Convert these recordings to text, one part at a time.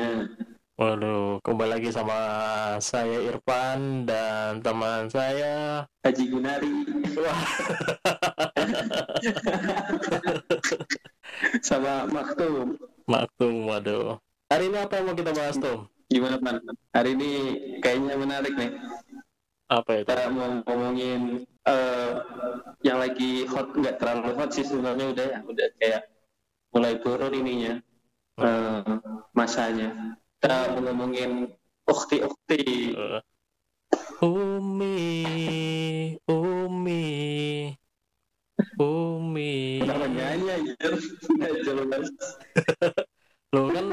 hikmahnya. Waduh, kembali lagi sama saya Irfan dan teman saya. Haji Gunari. Wah, Sama Maktum. Maktum, waduh. Hari ini apa yang mau kita bahas, Tom? Gimana, Pan? Hari ini kayaknya menarik nih. Apa itu? Kita mau ngomongin eh, yang lagi hot, nggak terlalu hot sih sebenarnya udah ya. Udah kayak mulai turun ininya. Eh, masanya. Kita ngomongin ukti-ukti. Eh, Umi, Umi, Umi. Kenapa nyanyi jelas. Lo kan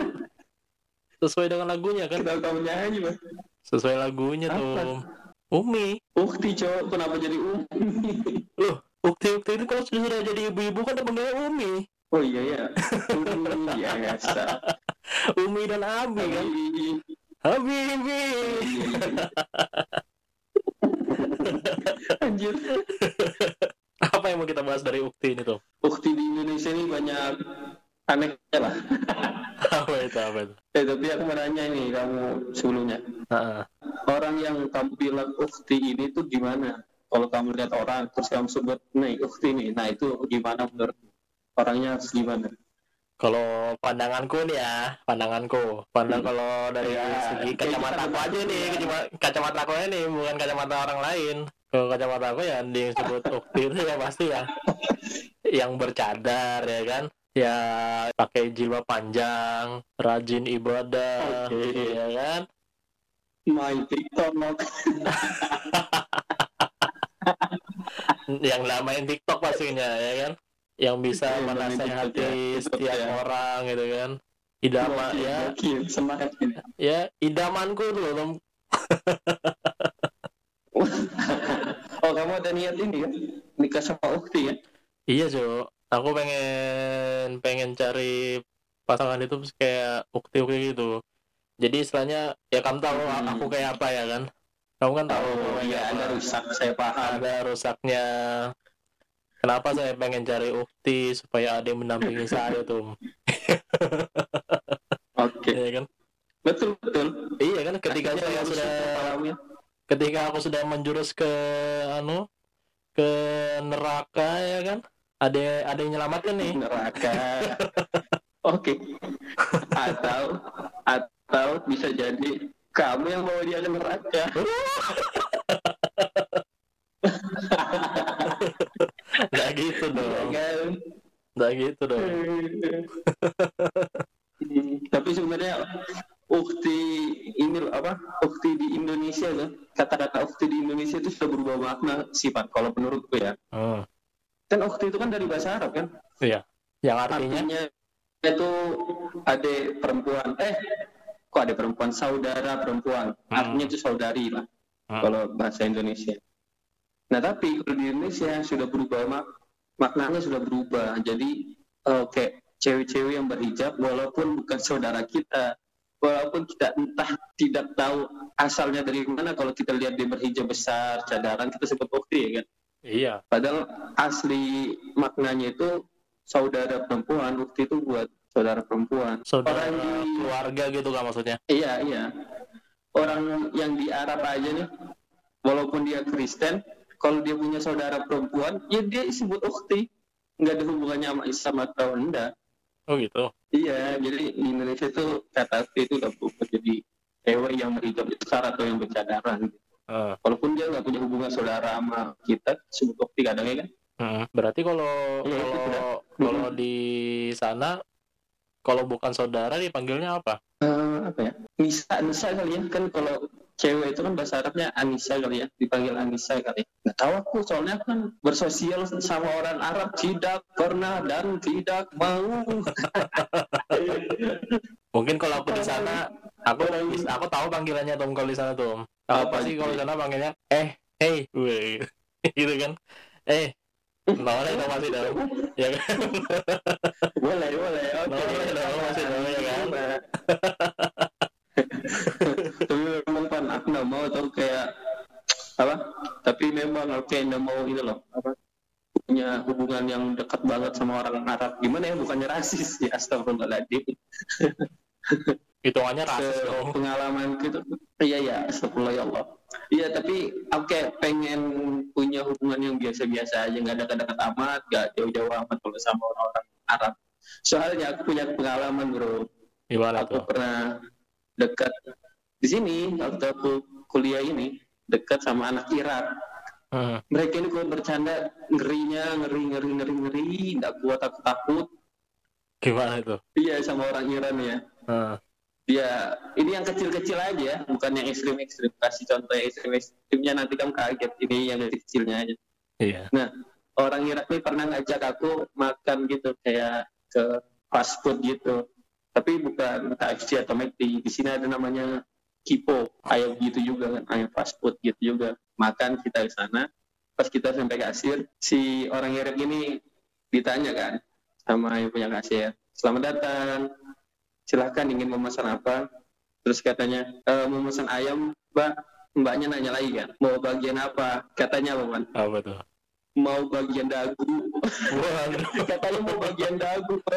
sesuai dengan lagunya kan? Kenapa kamu nyanyi, Bang? Sesuai lagunya, Apa? Tom. Umi. Ukti cowok, kenapa jadi umi? Loh, ukti-ukti itu kalau sudah jadi ibu-ibu kan panggilnya Umi. Oh iya ya. Umi ya biasa. Umi dan Abi kan? Habibi. Anjir. Apa yang mau kita bahas dari ukti ini tuh? Ukti di Indonesia ini banyak anehnya lah. Apa itu? Apa itu? Eh tapi aku mau nanya ini kamu sebelumnya. Heeh. Orang yang kamu bilang ukti ini tuh gimana? Kalau kamu lihat orang terus kamu sebut nih ukti nih, nah itu gimana menurut orangnya harus gimana? Kalau pandanganku nih ya, pandanganku, pandang kalau dari Ya, segi kacamata aku aja nih, kacamata, kacamata aku ini bukan kacamata orang lain. Kalau kacamata aku ya disebut ukti itu ya pasti ya, yang bercadar ya kan, ya pakai jilbab panjang, rajin ibadah, Oke. ya kan. My TikTok. yang lamain TikTok pastinya ya kan yang bisa lamain menasehati ya. setiap Iya. orang gitu kan idama Gokil, ya gokil, semangat ya idamanku dulu Tom. Oh kamu ada niat ini kan? Nikah sama ukti ya? iya Jo aku pengen pengen cari pasangan itu kayak ukti-ukti gitu jadi istilahnya ya kamu tahu Hmm. aku kayak apa ya kan kamu kan tahu Oh iya ada apa. rusak saya paham. ada rusaknya kenapa saya pengen cari ukti supaya ada yang mendampingi saya tuh Oke ya kan betul betul. Iya kan ketika Akhirnya saya sudah ketika aku sudah menjurus ke anu ke neraka ya kan ada ada yang nyelamatkan nih neraka. Oke. Atau atau bisa jadi kamu yang bawa dia ke neraka. nggak gitu dong Iya kan? nggak gitu dong Hmm, Tapi sebenarnya ukti ini loh, apa? Ukti di Indonesia kan? Kata-kata ukti di Indonesia itu sudah berubah makna sifat kalau menurutku ya. Hmm, Kan ukti itu kan dari bahasa Arab kan? iya yang artinya Artinya itu ada perempuan. Eh, kok ada perempuan? Saudara perempuan. Hmm. Artinya itu saudari lah. Hmm. Kalau bahasa Indonesia. Nah tapi kalau di Indonesia sudah berubah mak maknanya sudah berubah. Jadi eh, kayak cewek-cewek yang berhijab walaupun bukan saudara kita, walaupun kita entah tidak tahu asalnya dari mana. Kalau kita lihat dia berhijab besar, cadaran kita sebut ukti ya kan. iya Padahal asli maknanya itu saudara perempuan, ukti itu buat saudara perempuan. saudara Orang di- keluarga gitu kan maksudnya Iya, iya. Orang yang di Arab aja nih, walaupun dia Kristen, kalau dia punya saudara perempuan, ya dia disebut ukti. Nggak ada hubungannya sama Islam atau enggak. oh gitu Iya, jadi di Indonesia itu kata ukti itu udah berubah jadi cewek yang berhijab besar atau yang bercadaran. Eh, Walaupun dia nggak punya hubungan saudara sama kita, disebut ukti kadang ya kan? hmm. berarti kalau itu kalau kalau Hmm. di sana kalau bukan saudara dipanggilnya apa Eh, apa ya? Nisa, Nisa kali ya. Kan kalau cewek itu kan bahasa Arabnya Anissa kali ya. Dipanggil Anissa kali. Nggak tahu aku, soalnya aku kan bersosial sama orang Arab tidak pernah dan tidak mau. Mungkin kalau aku di sana, aku aku tahu panggilannya Tom kalau di sana Tom. Aku Apa pasti kalau di sana panggilnya eh, hey, weh, gitu kan. Eh, boleh dong masih dong, ya kan? boleh, boleh. Oke. Boleh dong, masih dong, ya kan? Tapi memang aku nggak mau tuh kayak apa? Tapi memang aku kayak nggak mau itu loh. Apa? Punya hubungan yang dekat banget sama orang Arab gimana ya bukannya rasis ya astagfirullahaladzim. Hitungannya rasis Se- dong. pengalaman gitu. Iya ya astagfirullah ya Allah. Iya tapi aku kayak pengen punya hubungan yang biasa-biasa aja. Nggak dekat-dekat amat nggak jauh-jauh amat kalau sama orang-orang Arab soalnya aku punya pengalaman bro. Gimana aku tuh? pernah dekat di sini waktu aku kuliah ini dekat sama anak Irak. Hmm. mereka ini kalau bercanda ngerinya ngeri ngeri ngeri ngeri nggak kuat aku takut. Gimana itu? Iya sama orang Iran ya. Hmm. dia ini yang kecil-kecil aja bukan yang ekstrim-ekstrim. Kasih contoh yang ekstrim-ekstrimnya nanti kamu kaget ini yang kecilnya aja. Iya. Orang Irak nih pernah ngajak aku makan gitu kayak ke fast food gitu. Tapi bukan KFC atau McD di sini ada namanya Kipo ayam gitu juga kan ayam fast food gitu juga. Makan kita ke sana. Pas kita sampai kasir si orang Irak ini ditanya kan sama yang punya kasir selamat datang. Silahkan ingin memesan apa? Terus katanya "Eh, mau memesan ayam mbak. Mbaknya nanya lagi kan mau bagian apa? Katanya apa man apa tuh? Mau bagian dagu. Katanya mau bagian dagu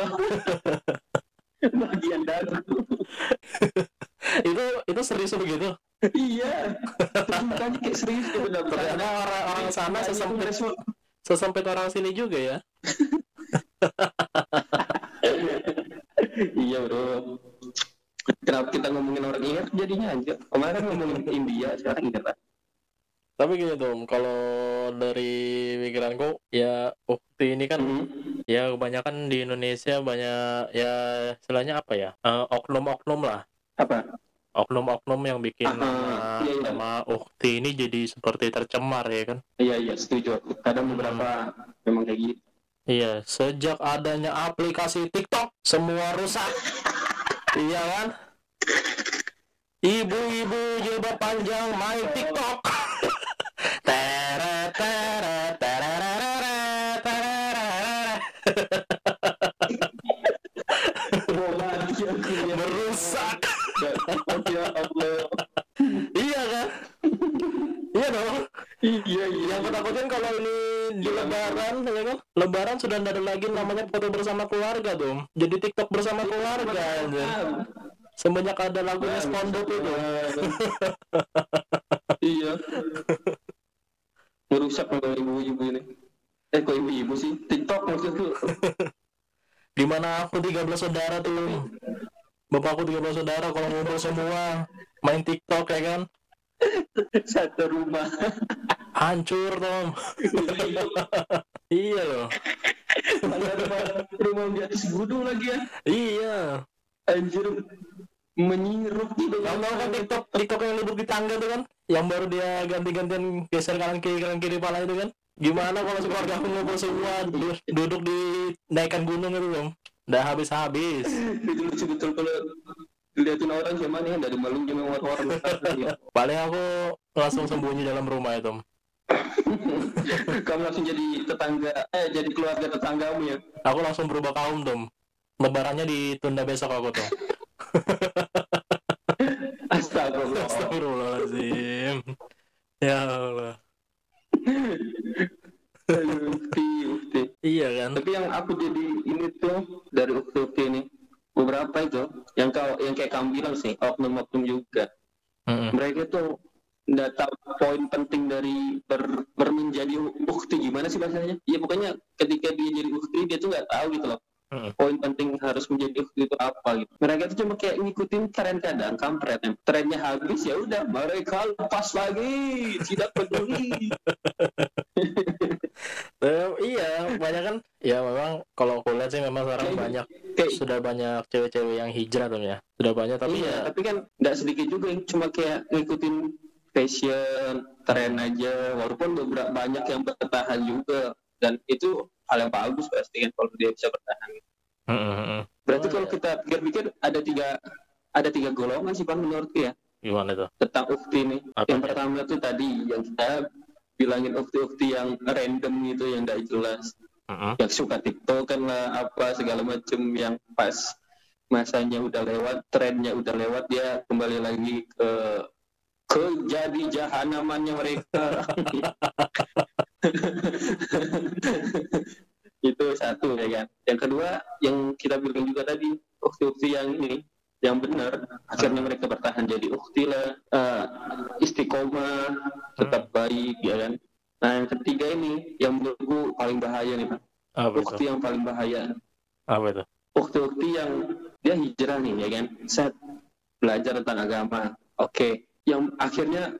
bagian dagu itu itu serius begitu iya. Terus mukanya kayak serius gitu. Benar ternyata orang-orang sana sesempit sesempit orang sini juga ya? Iya bro. Kenapa kita ngomongin orang Irak jadinya aja kemarin ngomongin ke India sekarang Irak tapi gini tuh kalau dari pikiranku ya ukti ini kan Mhm. ya kebanyakan di Indonesia banyak ya istilahnya apa ya? Eh, oknum-oknum lah apa? Oknum-oknum yang bikin Ah, nama, iya, iya. nama ukti ini jadi seperti tercemar ya kan? Iya iya setuju kadang beberapa memang kayak gitu. Iya sejak adanya aplikasi TikTok semua rusak. Iya kan? Ibu-ibu jilbab panjang main TikTok. Teret, iya iya. Yang aku takutin kalau ini di lebaran ya kan? Lebaran sudah tidak ada lagi namanya foto bersama keluarga tuh jadi tiktok bersama keluarga aja semenjak ada lagunya SpongeBob itu. Iya. Merusak kalau ibu-ibu ini. Eh kok ibu-ibu sih? TikTok maksudku. Di mana aku 13 saudara tuh. Bapakku 13 saudara kalau ngumpul semua. Main tiktok ya kan satu rumah hancur tom iya loh rumah rumah di atas gunung lagi ya iya anjir menyirup gitu Kamu tahu kan TikTok, TikTok yang duduk di tangga tuh kan? Yang baru dia ganti-gantian geser kanan kiri kanan kiri pala itu kan? Gimana kalau sekeluarga aku ngumpul semua du- duduk di naikan gunung itu dong? Udah habis-habis. itu lucu betul kalau diliatin orang siapa nih dari Malung cuma orang orang Paling aku langsung sembunyi dalam rumah itu. kamu langsung jadi tetangga eh jadi keluarga tetanggamu ya Aku langsung berubah kaum tom. Lebarannya ditunda besok aku tuh. astagfirullah Astagfirullahaladzim. Ya Allah. Aduh, ukti ukti Iya kan? tapi yang aku jadi ini tuh dari ukti ini beberapa itu yang kau yang kayak kamu bilang sih oknum-oknum juga. Mm-mm. mereka tuh nggak tahu poin penting dari ber, bermenjadi ukti gimana sih bahasanya? Ya pokoknya ketika dia jadi ukti dia tuh nggak tahu gitu loh Mm-mm. poin penting harus menjadi itu apa gitu mereka tuh cuma kayak ngikutin tren kadang kampret trennya habis ya udah mereka lepas lagi tidak peduli Eh, iya, banyak kan. Ya memang kalau aku lihat sih memang sekarang Kayak- banyak kayak sudah banyak cewek-cewek yang hijrah tuh ya. Sudah banyak tapi iya, ya tapi kan nggak sedikit juga yang cuma kayak ngikutin fashion tren aja walaupun beberapa banyak yang bertahan juga dan itu hal yang bagus pasti kan kalau dia bisa bertahan Mm-mm. berarti Oh, kalau iya. kita pikir-pikir ada tiga ada tiga golongan sih pak menurutku ya gimana tuh? tentang ukti ini Apa yang pertama tuh tadi yang kita bilangin ukti-ukti yang random gitu yang nggak jelas Mm-mm. yang suka tiktokan lah apa segala macem yang pas masanya udah lewat trennya udah lewat dia kembali lagi ke ke jadi jahanamannya mereka itu satu ya kan. Yang kedua yang kita bilang juga tadi ukti-ukti yang ini yang benar akhirnya mereka bertahan jadi ukti lah uh, istiqomah tetap baik ya kan. Nah yang ketiga ini yang menurutku paling bahaya nih pak. Ukti yang paling bahaya. Apa itu? Ukti-ukti yang dia hijrah nih ya kan. Set belajar tentang agama. Oke. Yang akhirnya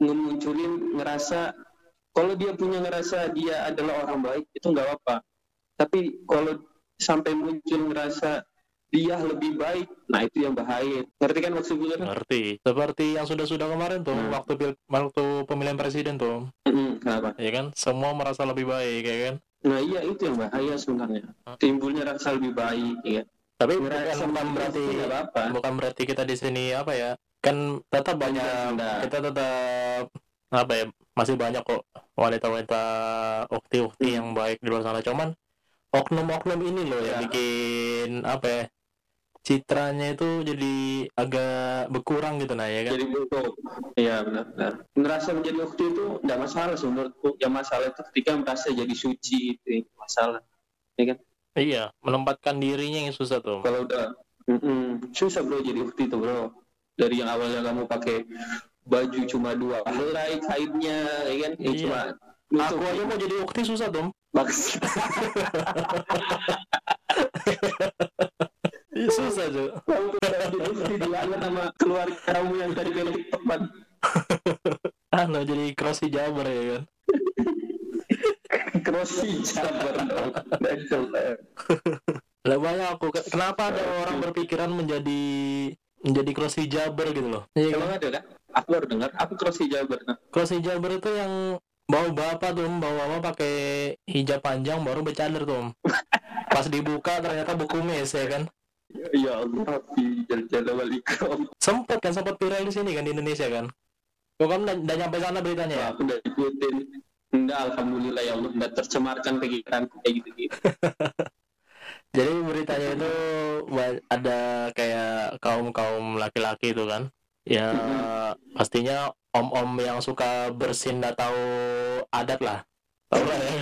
ngemunculin ngerasa kalau dia punya ngerasa dia adalah orang baik itu nggak apa tapi kalau sampai muncul ngerasa dia lebih baik nah itu yang bahaya. Ngerti kan maksud gue ngerti. Seperti yang sudah-sudah kemarin tuh Hmm. waktu pil waktu pemilihan presiden tuh Mm, kenapa? Ya kan? Semua merasa lebih baik ya kan? Nah iya itu yang bahaya sebenarnya. Timbulnya rasa lebih baik ya tapi bukan, bukan berarti nggak apa-apa. bukan berarti kita di sini apa ya kan tetap banyak kita tetap apa ya masih banyak kok wanita-wanita ukti-ukti Hmm. yang baik di luar sana. Cuman oknum-oknum ini loh yang Ya. bikin apa ya citranya itu jadi agak berkurang gitu nah ya kan? Jadi buruk iya benar-benar ngerasa menjadi ukti itu nggak masalah sih menurutku. Yang masalah itu ketika merasa jadi suci itu masalah. Iya menempatkan dirinya yang susah tuh. Kalau udah mm-mm, susah bro jadi ukti itu bro. Dari yang awalnya kamu pakai baju cuma dua helai kainnya ya kan? Yang Iya. cuma aku aja mau jadi ukti susah bagus Iya, susah tuh kamu udah jadi ukti dianggap sama keluarga kamu yang tadi main tiktok man ah no, jadi crossy jabar ya kan dong. Dan coba. lah banyak aku Ke- kenapa ada orang berpikiran menjadi menjadi crossy jabar gitu loh? Iya kan ada kan aku baru dengar. Aku crossy jabar nah. crossy jabar itu yang bawa bapak tuh bawa bapak pakai hijab panjang baru bercadar tuh pas dibuka ternyata buku mes ya kan? Ya Allah fi jal wal ikram sempet kan sempat viral di sini kan di Indonesia kan? Kok kamu udah, nyampe sana beritanya ya? Aku udah ikutin. Enggak alhamdulillah ya Allah enggak tercemarkan pikiranku kayak gitu gitu jadi beritanya itu ada kayak kaum kaum laki-laki itu kan ya pastinya om-om yang suka bersin tahu adat lah. Tahu lah ya.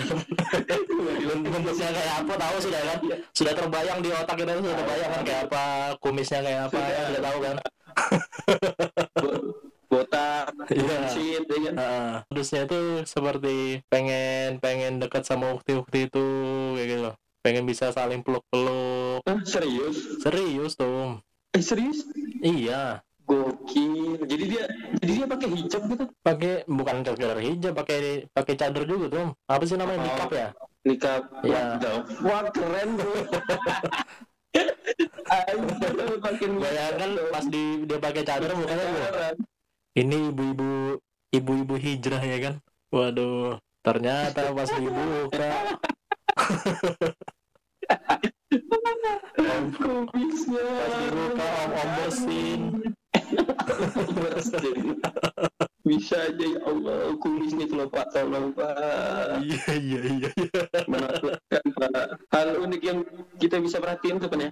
Bentuknya kayak apa tahu sudah kan? Sudah terbayang di otak kita sudah terbayang kan? Kayak apa kumisnya kayak apa ya sudah tahu kan? Botak Iya. bullshit ya kan? Nah, terusnya itu seperti pengen pengen dekat sama ukti-ukti itu kayak gitu. Pengen bisa saling peluk-peluk. Ah serius? Serius tuh eh serius? Iya gokil. Jadi dia jadi dia pakai hijab gitu? Pakai bukan sekedar hijab pakai pakai cadar juga tuh apa sih namanya? Oh. nikap ya? Nikah Iya. wah keren makin bayangkan pas di dia pakai cadar mukanya tuh ini ibu-ibu ibu-ibu hijrah ya kan? Waduh ternyata pas dibuka. Pas dibuka om om bersin bersin bisa aja ya Allah kumisnya kalau pak tolong pak. Iya iya iya iya. Menakutkan pak. Hal unik yang kita bisa perhatiin tuh kan ya.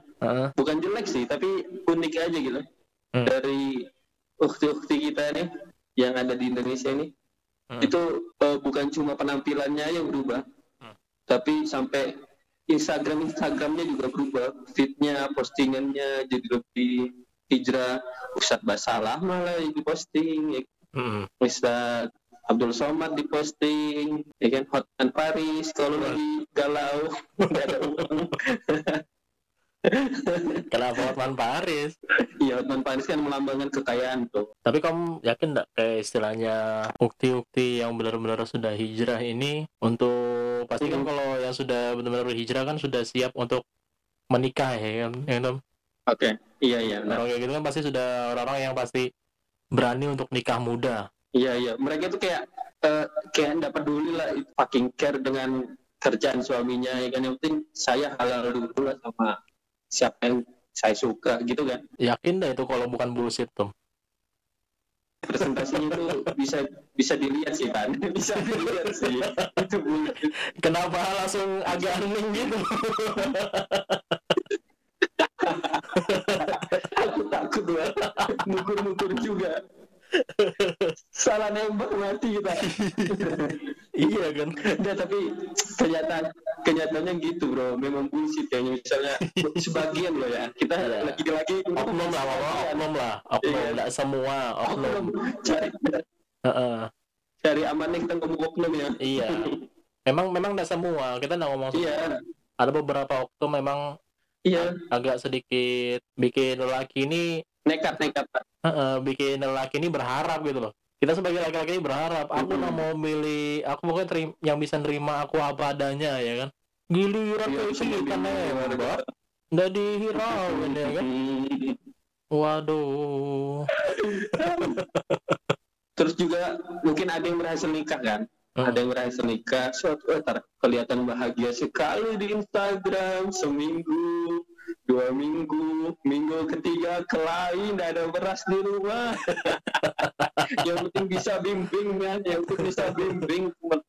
Bukan jelek sih tapi unik aja gitu. Hmm. dari ukti-ukti kita nih yang ada di Indonesia ini Hmm. itu eh, bukan cuma penampilannya yang berubah Hmm. tapi sampai Instagram Instagramnya juga berubah. Fitnya postingannya jadi lebih hijrah Ustadz Basalah malah diposting ya. Ustadz Abdul Somad diposting ya kan Hotman Paris kalau lagi galau nggak ada uang kenapa Hotman Paris Iya, Hotman Paris kan melambangkan kekayaan tuh. Tapi kamu yakin nggak kayak istilahnya ukti-ukti yang benar-benar sudah hijrah ini untuk pasti kan Hmm. kalau yang sudah benar-benar hijrah kan sudah siap untuk menikah ya kan, ya kan? Oke, iya iya. Nah, Orang kayak gitu kan pasti sudah orang-orang yang pasti berani untuk nikah muda. iya iya. Mereka tuh kayak eh, kayak nggak peduli lah, itu fucking care dengan kerjaan suaminya ya kan. Yang penting saya halal dulu lah sama siapa yang saya suka gitu kan. Yakin dah itu kalau bukan bullshit tuh. Presentasinya itu bisa bisa dilihat sih kan, bisa dilihat sih. itu. Kenapa langsung agak hening gitu? Aku takut lah, mukur-mukur juga. Salah nembak mati kita. iya kan Enggak, tapi kenyataan kenyataannya gitu bro memang bullshit kayaknya misalnya sebagian loh ya kita Iya. lagi-lagi oknum lah oknum lah oknum Iya. nggak semua oknum oknum cari Heeh. cari amannya kita ngomong oknum ya iya memang memang nggak semua kita nggak ngomong semua. iya ada beberapa oknum memang iya. Agak sedikit bikin lelaki ini nekat nekat. Pak. Heeh, bikin lelaki ini berharap gitu loh. Kita sebagai laki-laki ini berharap aku nggak mau milih aku pokoknya terim- yang bisa nerima aku apa adanya ya kan. Giliran kita memilih. nembak nggak dihirauin ya kan. Waduh. Terus juga mungkin ada yang berhasil nikah kan? Hmm. ada yang berhasil nikah suatu eh, kelihatan bahagia sekali di Instagram seminggu dua minggu minggu ketiga kelain tidak ada beras di rumah yang penting bisa bimbing kan yang penting bisa bimbing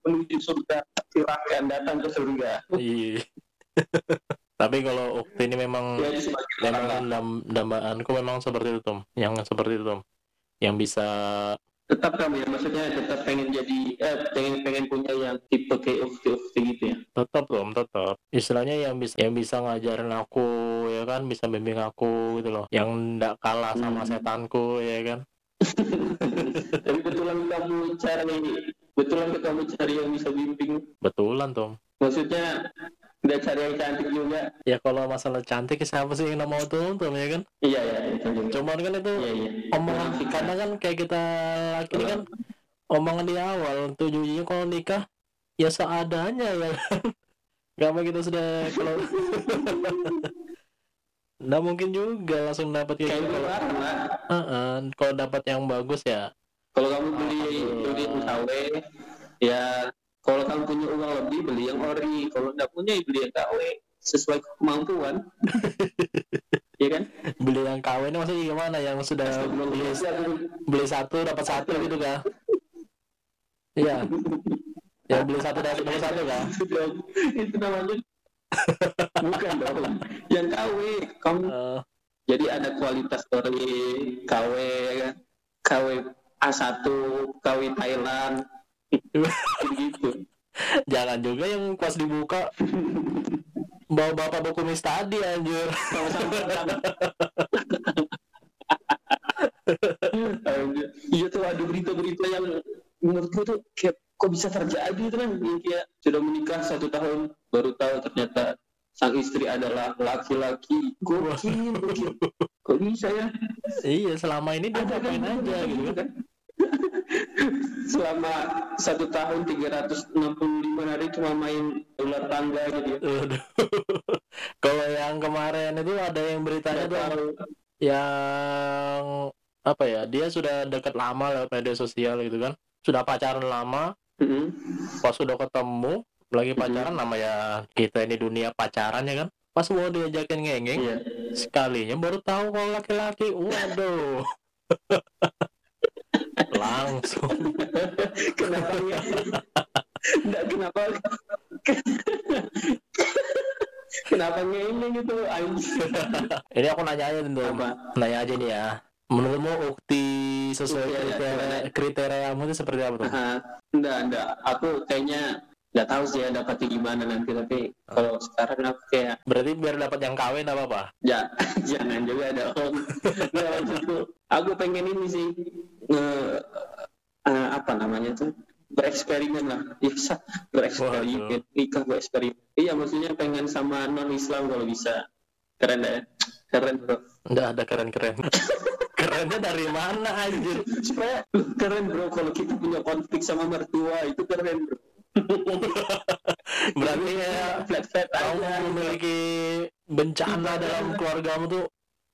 menuju surga silahkan datang ke surga Iya. Tapi kalau Ukti ini memang ya memang dam, dambaanku memang seperti itu Tom. Yang seperti itu Tom. Yang bisa tetap kamu ya maksudnya tetap pengen jadi eh pengen pengen punya yang tipe kayak ukti ukti gitu ya tetap Tom, tetap. Istilahnya yang bisa yang bisa ngajarin aku ya kan, bisa bimbing aku gitu loh. Yang nggak kalah sama Hmm. setanku ya kan. tapi betulan kamu cari betulan kamu cari yang bisa bimbing Betulan Tom. maksudnya nggak cari yang cantik juga. Ya kalau masalah cantik siapa sih yang nggak mau tuh Tom ya kan? iya iya itu juga. Cuman kan itu iya iya. omongan Munafik, karena kan kayak kita laki ini kan omongan di awal tujuannya kalau nikah ya seadanya ya kan? Gak apa kita sudah kalau nggak mungkin juga langsung dapat kayak kayak gitu. kalau lah Heeh, kalau dapat yang bagus ya. Kalau kamu beli yang KW ya kalau kamu punya uang lebih beli yang ori. Kalau nggak punya ya beli yang KW sesuai kemampuan. Iya kan? beli yang KW ini maksudnya gimana? Yang sudah beli beli satu dapat satu gitu kan? Iya. Yang beli satu dapat beli satu kan? Itu namanya bukan dong. Yang KW kamu Eh, jadi ada kualitas ori KW ya kan KW A1 KW Thailand gitu. Jangan juga yang pas dibuka. Bawa bapak dokumen tadi anjir. Iya tuh ada berita-berita yang menurutku tuh kayak kok bisa terjadi itu kan? Yang kayak sudah menikah satu tahun baru tahu ternyata sang istri adalah laki-laki. Gokil gokil. Kok bisa ya? Iya selama ini dia ada kan ngapain aja gitu kan kan selama satu tahun 365 hari cuma main ular tangga gitu kalau yang kemarin itu ada yang beritanya Nggak tuh yang apa ya dia sudah dekat lama lewat media sosial gitu kan. Sudah pacaran lama. Mm-mm. pas sudah ketemu lagi pacaran nama ya kita ini dunia pacaran ya kan. Pas mau diajakin ngengeng iya. sekalinya baru tahu kalau laki-laki. Waduh langsung. Kenapa ya Nggak, kenapa? Kenapa ngene gitu anjir ini aku nanya aja tentu nanya aja nih ya. Menurutmu ukti sesuai ya, kriteria gimana? kriteriamu itu seperti apa tuh Ah, enggak enggak aku kayaknya nggak tahu sih ya dapatnya gimana nanti tapi kalau sekarang aku kayak berarti biar dapat yang kawin apa apa ya jangan juga dong. Nggak aku pengen ini sih nge, eh, apa namanya tuh? Bereksperimen lah. Bisa. Bereksperimen. Nikah bereksperimen. Iya maksudnya pengen sama non Islam kalau bisa. Keren deh keren bro. Nggak ada keren-keren. Kerennya dari mana anjir? Supaya keren bro. Kalau kita punya konflik sama mertua itu keren bro. Berarti ya flat flat kamu aja memiliki bencana dalam keluargamu tuh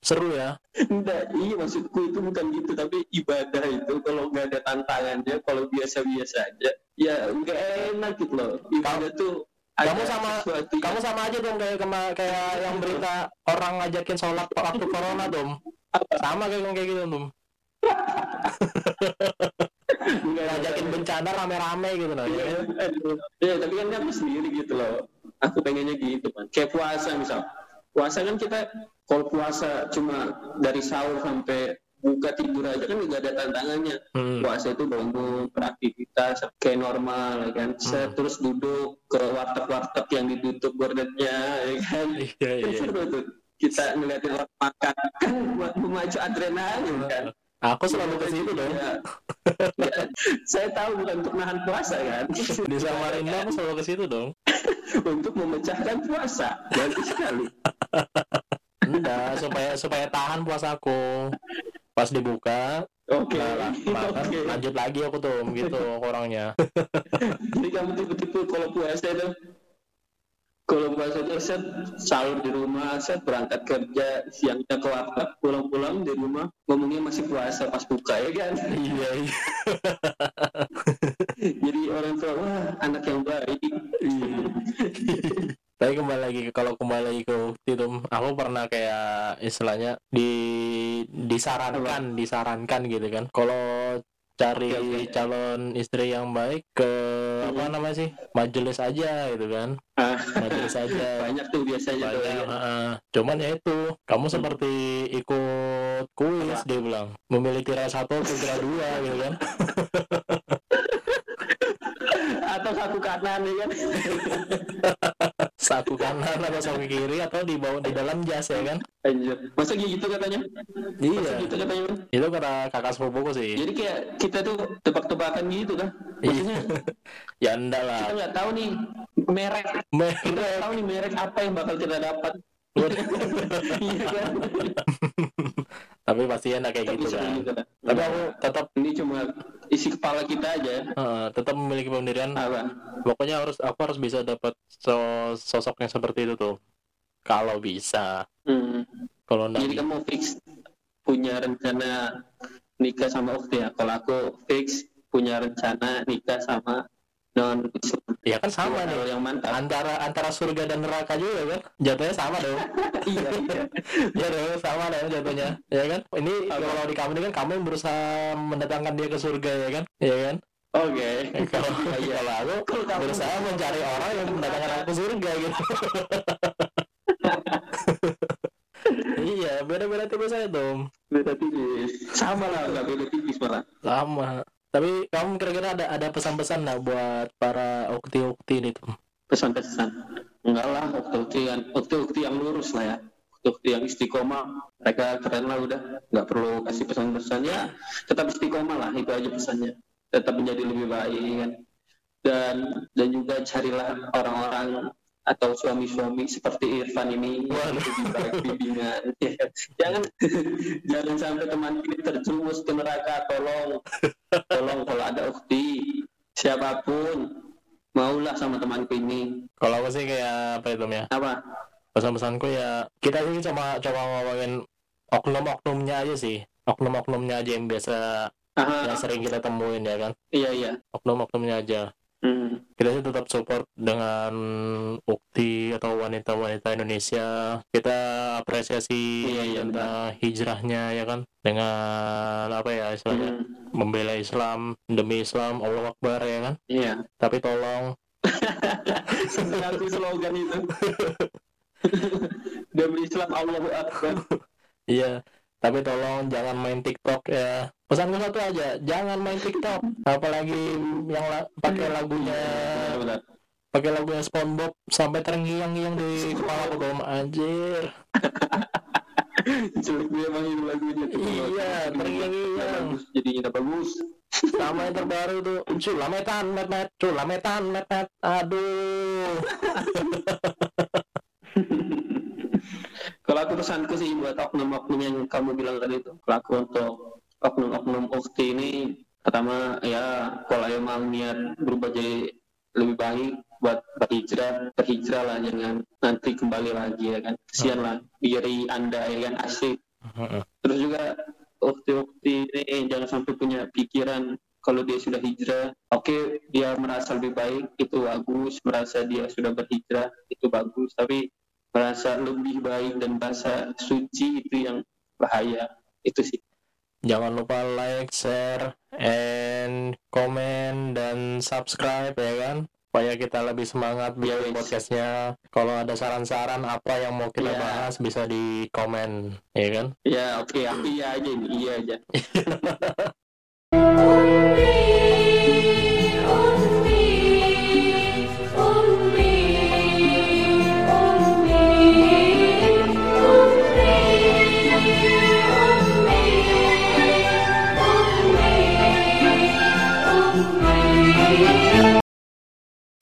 seru ya Enggak, iya maksudku itu bukan gitu tapi ibadah itu kalau nggak ada tantangannya kalau biasa-biasa aja ya nggak enak gitu loh ibadah tuh ada kamu sama sesuatu yang- kamu sama aja dong kayak kema- kayak yang berita orang ngajakin sholat waktu corona dong sama kayak kayak gitu dong ngajakin bencana rame-rame gitu loh Iya, aduh. Iya, tapi kan aku sendiri gitu loh. Aku pengennya gitu kan. Kayak puasa misal. Puasa kan kita kalau puasa cuma dari sahur sampai buka tidur aja kan nggak ada tantangannya Hmm. puasa itu bangun beraktivitas kayak normal ya kan Hmm. terus duduk ke warteg-warteg yang ditutup gordennya ya kan Iya, Kan iya. seru tuh kita ngeliatin orang makan kan buat memacu adrenalin kan Aku selalu ke situ dong. Ya. Ya, saya tahu bukan untuk nahan puasa kan Di Samarinda aku selalu ke situ dong. untuk memecahkan puasa bagus sekali Enggak, supaya supaya tahan puasaku. Pas dibuka, oke nah, makan, oke lanjut lagi aku tuh gitu orangnya. jadi kamu tipe-tipe kalau puasa itu kalau puasa itu set sahur di rumah set berangkat kerja siangnya ke warteg pulang-pulang di rumah ngomongnya masih puasa pas buka ya kan iya, iya. jadi orang tua wah anak yang baik Tapi kembali lagi ke- kalau kembali lagi ke tuh, aku pernah kayak istilahnya di disarankan, disarankan gitu kan. Kalau cari Oke, oke. calon istri yang baik ke apa Mhm. namanya sih majelis aja gitu kan Ah, majelis aja banyak tuh biasanya tuh banyak ya. heeh. cuman ya itu kamu seperti ikut kuis Apa? dia bilang memilih tirai satu atau tirai dua gitu kan atau saku kanan ya kan saku kanan atau saku kiri atau di bawah di dalam jas ya kan? Anjir. masa gitu katanya? Masa iya gitu katanya itu kata kakak sepupuku sih. Jadi kayak kita tuh tebak-tebakan gitu kan maksudnya ya enggak lah. kita nggak tahu nih merek. Kita merek nggak tahu nih merek apa yang bakal kita dapat. Iya kan tapi pasti enak kayak tapi gitu kan. kan. tapi aku tetap ini cuma isi kepala kita aja. Eh, tetap memiliki pendirian. Apa? Pokoknya harus aku harus bisa dapat so- sosok yang seperti itu tuh. Kalau bisa. Hmm. kalau enggak jadi kamu fix punya rencana nikah sama Ukti ya kalau aku fix punya rencana nikah sama non ya kan sama nih. yang mantap. Antara antara surga dan neraka juga kan? Jatuhnya sama dong. Iya iya. Ya sama dong jatuhnya. Ya kan? Ini Apa? kalau di kamu ini kan kamu yang berusaha mendatangkan dia ke surga ya kan? Ya kan? Oke. Kalau Iya. kalau Kalau kamu- berusaha mencari orang yang mendatangkan aku ke surga gitu. Iya beda-beda tipe saya dong beda tipis. Sama lah nggak beda tipis malah. Sama tapi kamu kira-kira ada ada pesan-pesan nggak buat para ukti-ukti tuh? Pesan-pesan? Enggak lah ukti yang ukti yang lurus lah ya. Ukti yang istiqomah. Mereka keren lah udah. Nggak perlu kasih pesan-pesan. Ya tetap istiqomah lah itu aja pesannya. Tetap menjadi lebih baik kan. Dan dan juga carilah orang-orang atau suami-suami seperti Irfan ini. Yang bimbingan Ya jangan jangan sampai teman ini terjerumus ke neraka. Tolong tolong kalau ada ukti. Siapa pun maulah sama temanku ini. Kalau aku sih kayak apa itu ya apa? Pesan-pesanku ya kita sih coba coba ngomongin oknum-oknumnya aja sih. Oknum-oknumnya aja yang biasa Aha, yang sering kita temuin ya kan? Iya iya. Oknum-oknumnya aja Hmm. kita sih tetap support dengan ukti atau wanita-wanita Indonesia. Kita apresiasi Iya, iya, tentang hijrahnya ya kan? Dengan apa ya istilahnya? Hmm. membela Islam demi Islam Allah Akbar ya kan? Iya. Tapi tolong. Aku slogan itu. Demi Islam Allahu Akbar. Iya. Tapi tolong jangan main TikTok ya pesanku satu aja jangan main TikTok. Apalagi yang la- pakai lagunya Benar-benar. pakai lagunya SpongeBob sampai terngiang-ngiang di kepala dong anjir. Jelek dia emang itu lagunya Iya, terngiang-ngiang. jadinya bagus. Sama yang terbaru tuh. Culametan met met culametan met met aduh. Kalau aku pesanku sih buat oknum-oknum yang kamu bilang tadi itu kalau aku untuk oknum-oknum ukti ini pertama ya kalau emang niat berubah jadi lebih baik buat berhijrah berhijrah lah jangan nanti kembali lagi ya kan. Kesian lah diri anda ya kan asik. Terus juga ukti-ukti ini jangan sampai punya pikiran kalau dia sudah hijrah oke dia merasa lebih baik itu bagus merasa dia sudah berhijrah itu bagus. Tapi merasa lebih baik dan merasa suci itu yang bahaya. Itu sih jangan lupa like share and comment dan subscribe ya kan supaya kita lebih semangat biar Yes. podcastnya kalau ada saran-saran apa yang mau kita Iya. bahas bisa di komen ya kan Ya oke, aku iya aja iya aja.